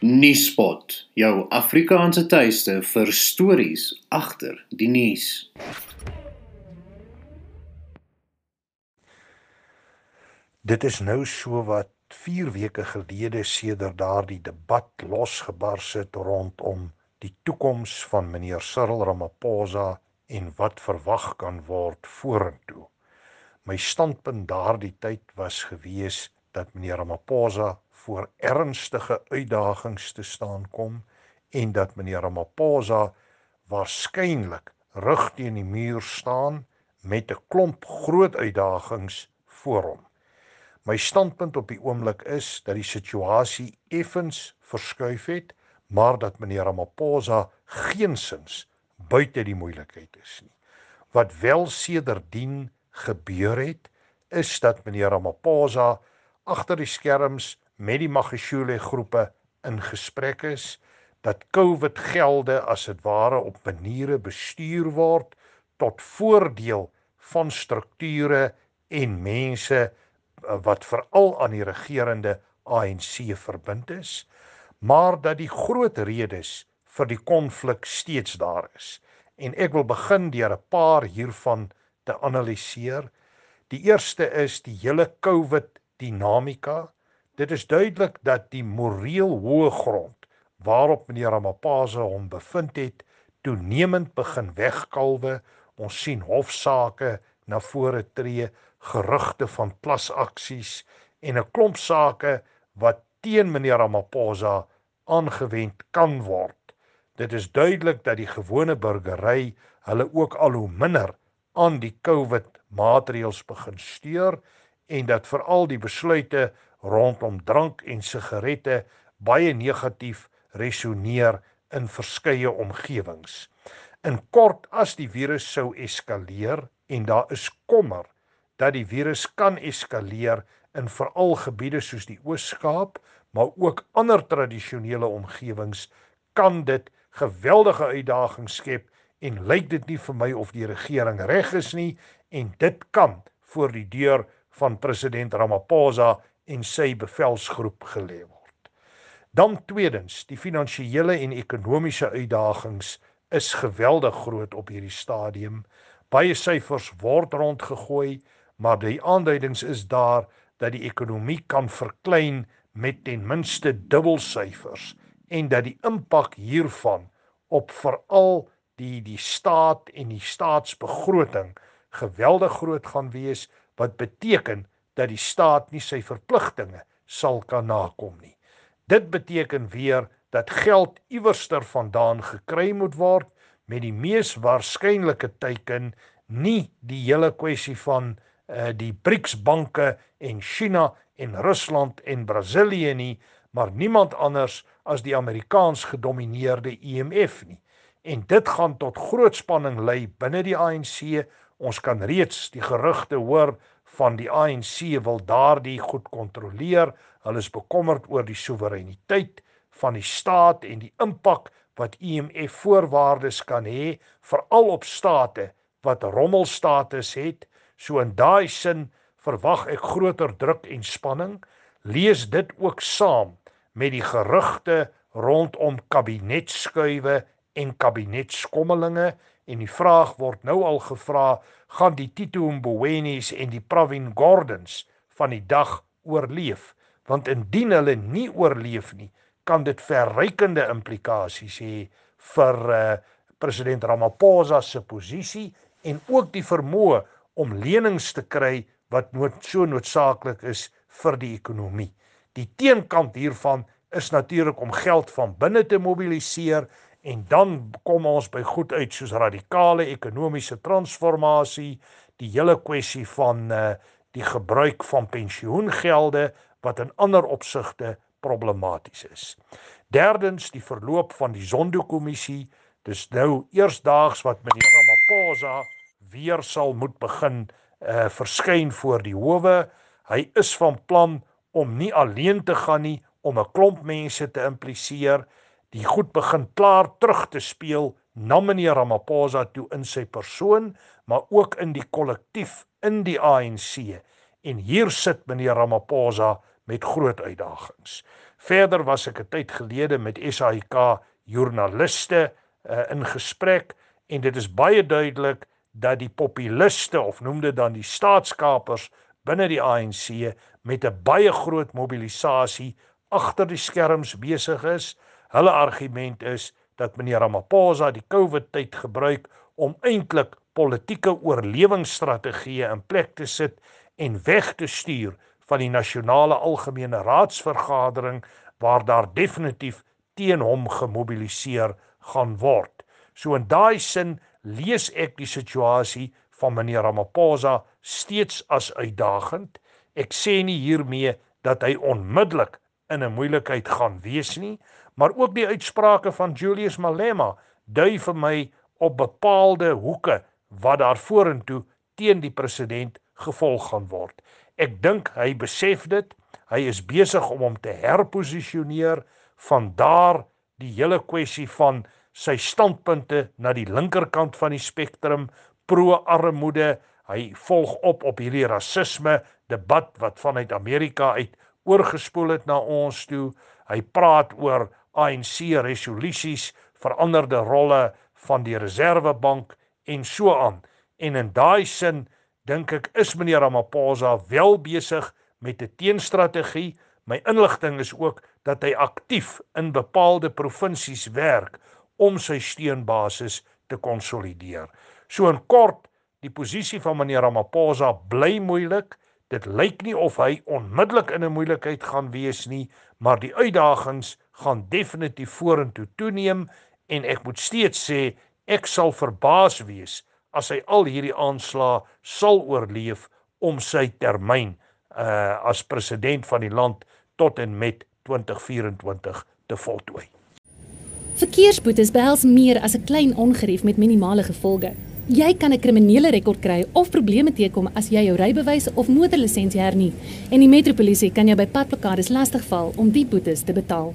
Nuuspot, jou Afrikaanse tuiste vir stories agter die nuus. Dit is nou so wat 4 weke gelede sedert daardie debat losgebars het rondom die toekoms van meneer Cyril Ramaphosa en wat verwag kan word vorentoe. My standpunt daardie tyd was gewees dat meneer Ramaphosa voor ernstige uitdagings te staan kom en dat meneer Ramaphosa waarskynlik rug teen die muur staan met 'n klomp groot uitdagings voor hom. My standpunt op die oomblik is dat die situasie effens verskuif het, maar dat meneer Ramaphosa geensins buite die moeilikheid is nie. Wat wel sedertdien gebeur het, is dat meneer Ramaphosa agter die skerms met die Magashule groepe in gesprek is dat COVID gelde as dit ware op maniere bestuur word tot voordeel van strukture en mense eh, wat veral aan die regerende ANC verbind is maar dat die groot redes vir die konflik steeds daar is. En ek wil begin deur 'n paar hiervan te analiseer die eerste is die hele COVID dinamika Dit is duidelik dat die moreel hoë grond waarop meneer Ramaphosa hom bevind het, toenemend begin wegkalwe. Ons sien hofsaake na vore tree, gerugte van plasaksies en 'n klomp sake wat teen meneer Ramaphosa aangewend kan word. Dit is duidelik dat die gewone burgery hulle ook al hoe minder aan die COVID maatreëls begin steur en dat veral die besluite rondom drank en sigarette baie negatief resoneer in verskeie omgewings. In kort, as die virus sou eskaleer en daar is kommer dat die virus kan eskaleer in veral gebiede soos die Oos-Kaap, maar ook ander tradisionele omgewings, kan dit geweldige uitdagings skep en lyk dit nie vir my of die regering reg is nie en dit kan voor die deur van president Ramaphosa en sy bevelsgroep gelê word. Dan tweedens, die finansiële en ekonomiese uitdagings is geweldig groot op hierdie stadium. Baie syfers word rondgegooi, maar die aanduidings is daar dat die ekonomie kan verklein met ten minste dubbelsyfers en dat die impak hiervan op veral die die staat en die staatsbegroting geweldig groot gaan wees wat beteken dat die staat nie sy verpligtinge sal kan nakom nie. Dit beteken weer dat geld iewerster vandaan gekry moet word met die mees waarskynlike teiken nie die hele kwessie van uh, die BRICS banke en China en Rusland en Brasilië nie, maar niemand anders as die Amerikaans gedomeineerde IMF nie. En dit gaan tot groot spanning lei binne die ANC. Ons kan reeds die gerugte hoor van die ANC wil daardie goed kontroleer. Hulle is bekommerd oor die soewereiniteit van die staat en die impak wat IMF voorwaardes kan hê veral op state wat rommelstatus het. So in daai sin verwag ek groter druk en spanning. Lees dit ook saam met die gerugte rondom kabinetskuive en kabinetskommelinge en die vraag word nou al gevra gaan die Tito Mbowenis en die Pravin Gordons van die dag oorleef want indien hulle nie oorleef nie kan dit verrykende implikasies hê vir uh, president Ramaphosa se posisie en ook die vermoë om lenings te kry wat nood so noodsaaklik is vir die ekonomie. Die teenkant hiervan is natuurlik om geld van binne te mobiliseer en dan kom ons by goed uit soos radikale ekonomiese transformasie, die hele kwessie van uh die gebruik van pensioengelde wat in ander opsigte problematies is. Derdens die verloop van die Zondo-kommissie. Dis nou eersdaags wat meneer Ramaphosa weer sal moet begin uh verskyn voor die howe. Hy is van plan om nie alleen te gaan nie om 'n klomp mense te impliseer die goed begin klaar terug te speel na meneer Ramaphosa toe in sy persoon, maar ook in die kollektief in die ANC. En hier sit meneer Ramaphosa met groot uitdagings. Verder was ek 'n tyd gelede met SAIK joernaliste uh, in gesprek en dit is baie duidelik dat die populiste of noem dit dan die staatskapers binne die ANC met 'n baie groot mobilisasie agter die skerms besig is. Hulle argument is dat meneer Ramaphosa die COVID tyd gebruik om eintlik politieke oorlewingsstrategieë in plek te sit en weg te stuur van die nasionale algemene raadsvergadering waar daar definitief teen hom gemobiliseer gaan word. So in daai sin lees ek die situasie van meneer Ramaphosa steeds as uitdagend. Ek sê nie hiermee dat hy onmiddellik in 'n moeilikheid gaan wees nie, maar ook die uitsprake van Julius Malema dui vir my op bepaalde hoeke wat daar vorentoe teen die president gevolg gaan word. Ek dink hy besef dit. Hy is besig om hom te herposisioneer van daar die hele kwessie van sy standpunte na die linkerkant van die spektrum pro-armoede. Hy volg op op hierdie rasisme debat wat vanuit Amerika uit oorgespoel het na ons toe. Hy praat oor ANC resolusies, veranderde rolle van die Reserwebank en so aan. En in daai sin dink ek is meneer Ramaphosa wel besig met 'n teenstrategie. My inligting is ook dat hy aktief in bepaalde provinsies werk om sy steunbasis te konsolideer. So in kort, die posisie van meneer Ramaphosa bly moeilik. Dit lyk nie of hy onmiddellik in 'n moeilikheid gaan wees nie, maar die uitdagings gaan definitief vorentoe toeneem en ek moet steeds sê ek sal verbaas wees as hy al hierdie aanslae sal oorleef om sy termyn uh as president van die land tot en met 2024 te voltooi. Verkeersboetes behels meer as 'n klein ongerief met minimale gevolge. Jy kan 'n kriminele rekord kry of probleme teekom as jy jou rybewys of motorlisensie hernie en die metropolisie kan jou by padblokkades lastigval om die boetes te betaal.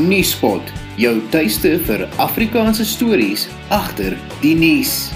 Nuuspot, jou tuiste vir Afrikaanse stories agter die nuus.